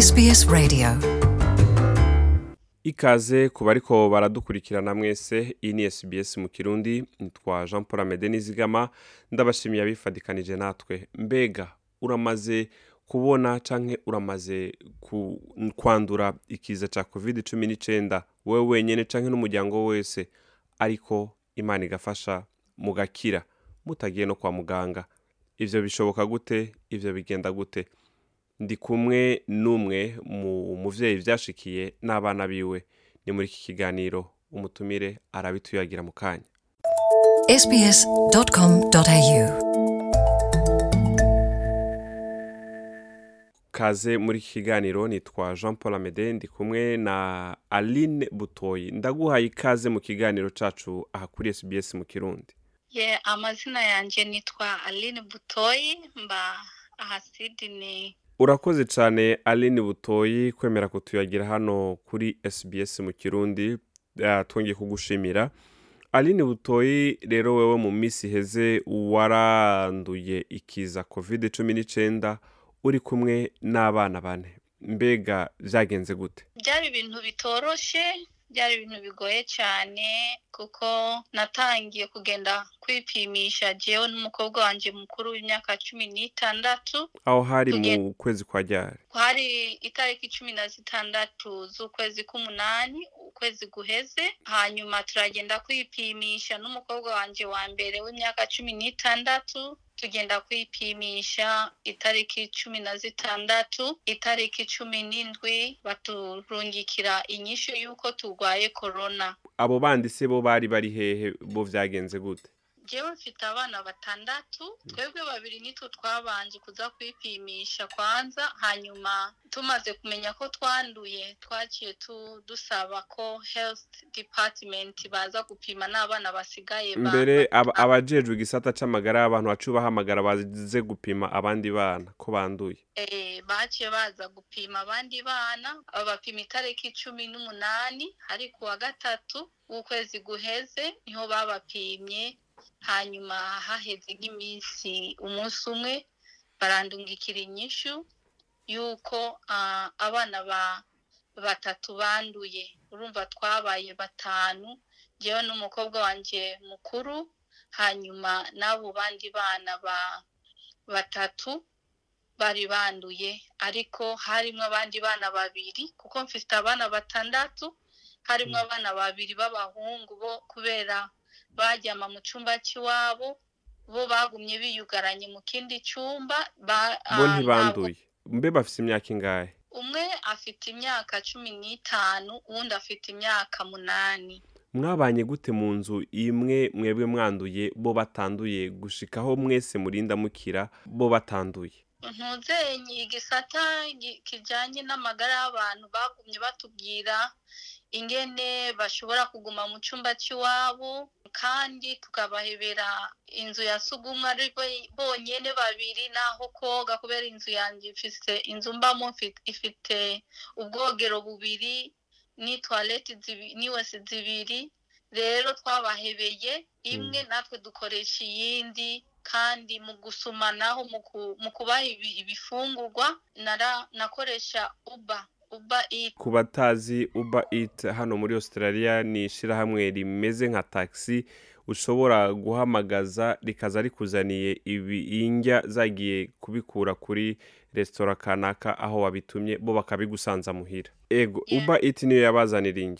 SBS Radio. Ikaze ku bariko baradukurikirana mwese iyi ni SBS mu kirundi nitwa Jean Paul Amede Nizigama ndabashimiye abifadikanije natwe. Mbega uramaze kubona canke uramaze kwandura ikiza ca covid 19 wewe wenyene canke n'umuryango wese? Ariko imana igafasha mugakira mutagiye no kwa muganga. Ivyo bishoboka gute? Ivyo bigenda gute? Ndi kumwe n'umwe mu muvyeyi vyashikiye n'abana biwe. Ni muri iki kiganiro umutumire arabituyagira mu kanya. Sbs.com.au kaze muri iki kiganiro nitwa jean paul amede ndi kumwe na aline butoyi. Ndaguhaye ikaze mu kiganiro cacu aha kuri sbs mu kirundi. Ye amazina yanjye nitwa aline butoyi mba aha sidini urakoze cyane aline butoyi kwemera kutuyagira hano kuri sbs mu kirundi twongeye kugushimira. Aline butoyi rero wewe mu minsi iheze waranduye ikiza covid 19 uri kumwe n'abana bane. Mbega vyagenze gute? Byari ibintu bitoroshe byari ibintu bigoye cyane kuko natangiye kugenda kwipimisha. Jewe n'umukobwa wanjye mukuru w'imyaka cumi n'itandatu aho hari mu kwezi kwa ryari? Hari itariki cumi na zitandatu z'ukwezi k'umunani ukwezi guheze. Hanyuma turagenda kwipimisha n'umukobwa wanjye wa mbere w'imyaka cumi n'itandatu. Tugenda kwipimisha itariki cumi na zitandatu itariki cumi n'indwi baturungikira inyishu y'uko turwaye korona abo bandi se bo bari bari hehe bo vyagenze gute? Jewe mfite abana batandatu twebwe babiri nitwo twabanje kuza kwipimisha kwanza hanyuma tumaze kumenya ko twanduye twaciye dusaba ko health department baza gupima n'abana basigaye ba- mbere aba- abajejwe igisata c'amagara y'abantu bacu bahamagara baze gupima abandi bana ko banduye. Eh, baciye baza gupima abandi bana babapima itariki cumi n'umunani hari ku wa gatatu w'ukwezi guheze ni ho babapimye hanyuma haheze nk'iminsi umunsi umwe barandungikira inyishu y'uko abana ba batatu banduye. Urumva twabaye batanu njyewe n'umukobwa wanjye mukuru hanyuma n'abo bandi bana ba batatu bari banduye. Ariko harimo abandi bana babiri kuko mfite abana batandatu harimo abana babiri b'abahungu bo kubera bajyama mu cyumba cy'iwabo bo bagumye biyugaranye mu kindi cyumba ba- bo ah, ntibanduye mbe bafise imyaka ingahe? Umwe afite imyaka cumi n'itanu uwundi afite imyaka munani. Mwabanye gute mu nzu imwe mwebwe mwanduye bo batanduye? Gushikaho mwese murinda mukira bo batanduye. Ntuzenye igisata gi- kijanye n'amagara y'abantu bagumye batubwira ingene bashobora kuguma mu cyumba cy'iwabo kandi tukabahebera inzu ya sugumwe ari bo- bonyene babiri n'aho koga kubera inzu yanjye ifise inzu mbamo ifite ubwogero bubiri ni toilette zibi- n'iwese zibiri rero twabahebeye imwe natwe dukoresha iyindi kandi mu gusumanaho mu ku- mu kubaha ibi- ibifungurwa nakoresha uba uba eat ku batazi uber eat hano muri australia ni ishirahamwe rimeze nka taxi ushobora guhamagaza rikaza rikuzaniye ibi indya zagiye kubikura kuri resitora kanaka aho wabitumye bo bakabigusanza muhira. Ego uber eat niyo yabazanira eh,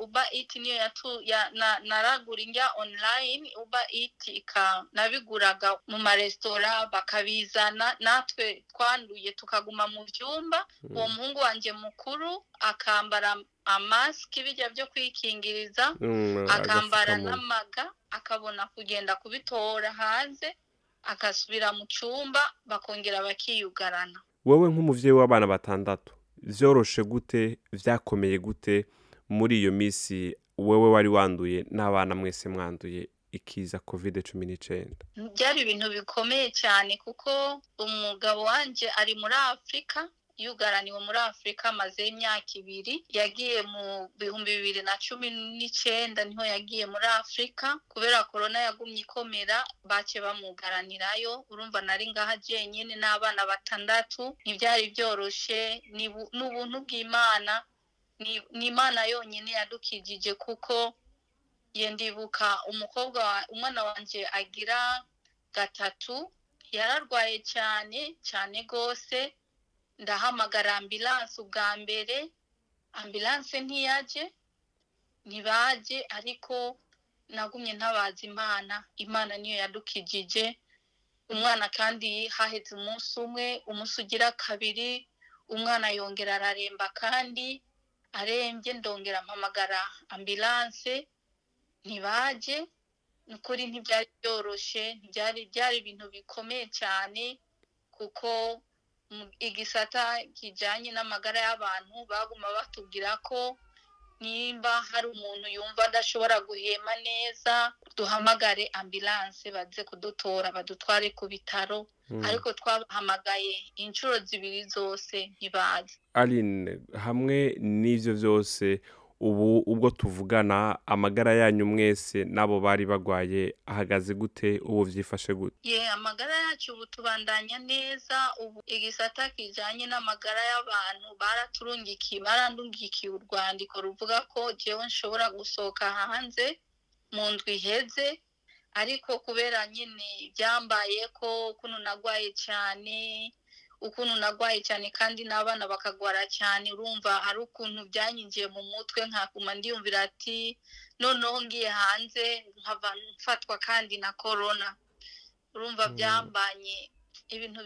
uba eat niyo yatu ya, na, naragura indya online. Uba ika nabiguraga mu maresitora bakabizana natwe twanduye tukaguma mu byumba uwo muhungu wanjye mukuru akambara amasiki bijya byo kwikingiriza Mm, akambara n'amaga akabona kugenda kubitora hanze agasubira mu cyumba bakongera bakiyugarana. Wowe nk'umuvyeyi w'abana batandatu vyoroshe gute vyakomeye gute? Muri iyo misi wewe wari wanduye n'abana mwese mwanduye ikiza covid cumi n'icenda. Byari ibintu bikomeye cyane kuko umugabo wanjye ari muri afurika yugaraniwe muri afurika amaze imyaka ibiri. Yagiye mu bihumbi bibiri na cumi n'icyenda ni ho yagiye muri afurika kubera korona yagumye ikomera bace bamugaranirayo. Urumva nari ngaha jenyine n'abana batandatu. Ntibyari byoroshye ni ubuntu bw'imana. Ni imana yonyine yadukijije kuko ndibuka umukobwa umwana wanjye agira gatatu yararwaye cyane cyane rwose. Ndahamagara ambilanse ubwa mbere ambilanse ntiyaje ntibaje ariko nagumye ntabaza imana. Imana niyo yadukijije. Umwana kandi haheze umunsi umwe umunsi ugira kabiri umwana yongera araremba kandi arembye ndongera mpamagara ambilanse ntibaje. Ni ukuri ntibyari byoroshye byari byari ibintu bikomeye cyane kuko igisata kijyanye n'amagara y'abantu baguma batubwira ko nimba hari umuntu yumva adashobora guhema neza duhamagare ambilanse baze kudutora badutware ku bitaro. Ariko twabahamagaye inshuro zibiri zose ntibaze aline hamwe n'ibyo byose ubu ubwo tuvugana amagara yanyu mwese n'abo bari barwaye ahagaze gute? Ubu byifashe gute? Ye amagara yacu ubu tubandanya neza ubu igisata kijyanye n'amagara y'abantu baraturungikiye barandungikiye urwandiko ruvuga ko jewe nshobora gusohoka hanze mu ndwi iheze ariko kubera nyine byambaye ko kuno nagwaye cyane ukuntu nagwaye cyane kandi n'abana bakagwara cyane urumva hari ukuntu byanyinjiye mu mutwe nkaguma ndiyumvira ati noneho ngiye hanze nkava mfatwa kandi na korona urumva byambanye ibintu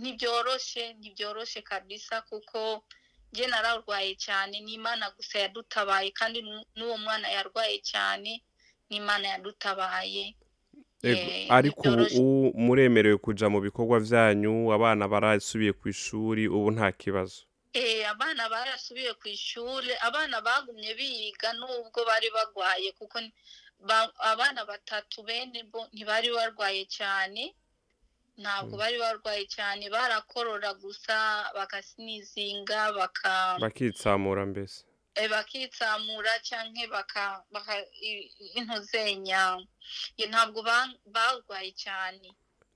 ntibyoroshe ntibyoroshe kabisa kuko njye nararwaye cyane n'imana gusa yadutabaye kandi n'uwo mwana yarwaye cyane n'imana yadutabaye. Ariko ubu muremerewe kujya mu bikorwa byanyu abana barasubiye ku ishuri ubu nta kibazo. Abana barasubiye ku ishuri abana bagumye biga nubwo bari barwaye kuko abana batatu bene bo ntibari barwaye cyane ntabwo bari barwaye cyane barakorora gusa bakasinizinga bakitsamura mbese. Bakitsamura cyangwa intuzenya ntabwo barwaye cyane.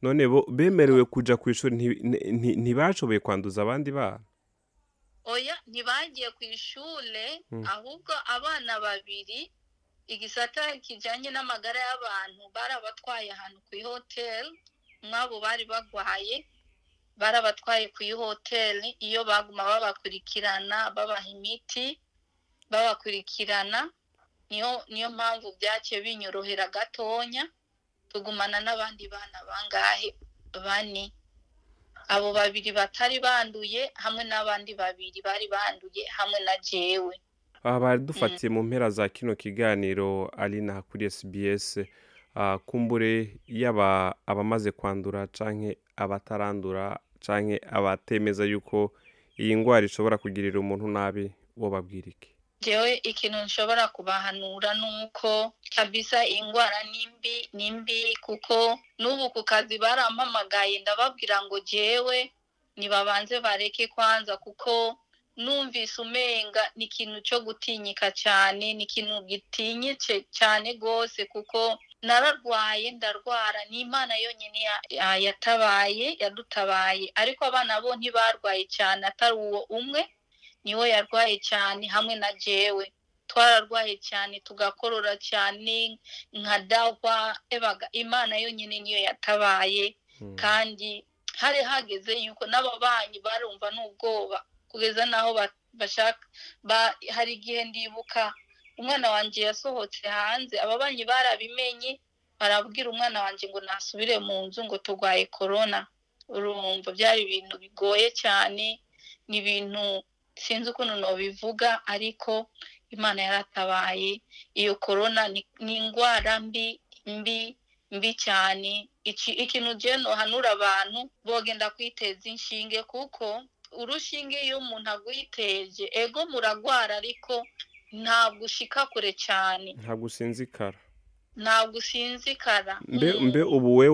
None bo bemerewe kujya ku ishuri ntibashoboye kwanduza abandi bana? Oya ntibagiye ku ishuri ahubwo abana babiri igisata kijyanye n'amagara y'abantu barabatwaye ahantu ku ihoteli mwabo bari barwaye barabatwaye ku ihoteli iyo baguma babakurikirana babaha imiti babakurikirana niyo niyo mpamvu byaciye binyorohera gatonya tugumana n'abandi bana bangahe? Bane. Abo babiri batari banduye hamwe n'abandi babiri bari banduye hamwe na jewe. Aha bari dufatiye mu mpera za kino kiganiro ari na kuri SBS kumbure yaba abamaze kwandura cyangwa abatarandura cyangwa abatemeza yuko iyi ndwara ishobora kugirira umuntu nabi wo babwira iki? Jewe ikintu nshobora kubahanura ni uko kabisa iyi ndwara ni mbi ni mbi kuko n'ubu ku kazi barampamagaye ndababwira ngo jewe ntibabanze bareke kwanza kuko numvise umenga ni ikintu cyo gutinyika cyane ni ikintu gitinyitse cyane rwose kuko nararwaye ndarwara ni imana yonyine yatabaye yadutabaye ariko abana bo ntibarwaye cyane atari uwo umwe. Ni we yarwaye cyane hamwe na jewe. Twararwaye cyane tugakorora cyane nka dahwa imana yonyine niyo yatabaye. Kandi hari hageze yuko n'ababanyi barumva n'ubwoba kugeza n'aho bashaka hari igihe ndibuka umwana wanjye yasohotse hanze ababanyi barabimenye barabwira umwana wanjye ngo nasubire mu nzu ngo turwaye korona urumva byari ibintu bigoye cyane ni ibintu sinzi ukuntu nabivuga ariko imana yaratabaye. Iyo korona ni indwara mbi mbi mbi cyane. Ikintu ugenda nohanura abantu bogenda kwiteza inshinge kuko urushinge iyo umuntu agwiteje ego muragwara ariko ntabwo ushika kure cyane. Ntabwo usinzikara. Ntabwo usinzikara. Mbe ubu we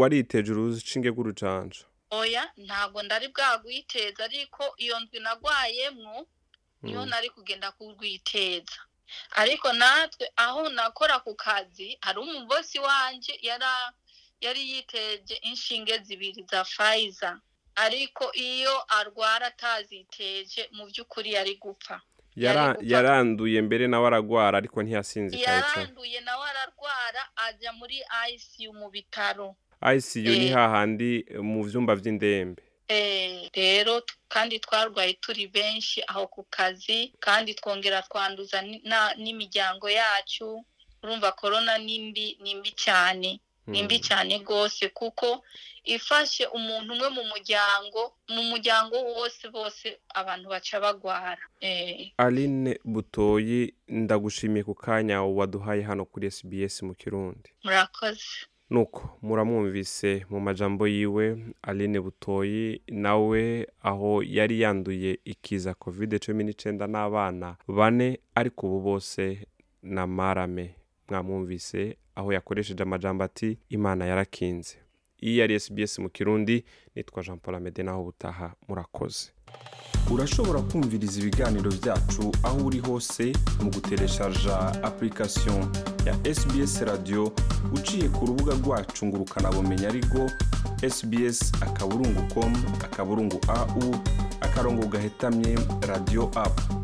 wariteje urushinge rw'urucanco oya ntabwo ndari bwagwiteza ariko iyo ndwi nagwayemwo ni ho Mm. nari kugenda kurwiteza ariko natwe aho nakora ku kazi hari umubosi wanje yara yari yiteje inshinge zibiri za fayiza ariko iyo arwara ataziteje mu by'ukuri yari gupfa. Yaranduye mbere nawe aragwara ariko ntiyasinzikaye cyane. Yaranduye nawe ararwara ajya muri ICU mu bitaro. ICU ni Eh. hahandi eh, mu vyumba vy'indembe. Eh, rero kandi twarwaye turi benshi aho ku kazi kandi twongera twanduza n'imiryango yacu urumva korona ni mbi ni mbi cyane ni mbi Mm. cyane rwose kuko ifashe umuntu umwe mu muryango mu muryango wose bose abantu baca bagwara. Aline Butoyi ndagushimiye ku kanya waduhaye hano kuri SBS mu Kirundi. Murakoze. Nuko muramwumvise mu majambo yiwe Aline Butoyi nawe aho yari yanduye ikiza covid cumi n'icyenda n'abana bane ariko ubu bose na marame. Mwamwumvise aho yakoresheje amajambo ati imana yarakinze. Iyi yari SBS mu kirundi nitwa Jean Paul Amede naho ubutaha murakoze. Urashobora kumviriza ibiganiro byacu aho uri hose mu gutereshaja application ya sbs radio uciye ku rubuga rwacu ngo ukanabumenya ariko sbs akaburungu com akaburungu au akarongo gahetamye radio app.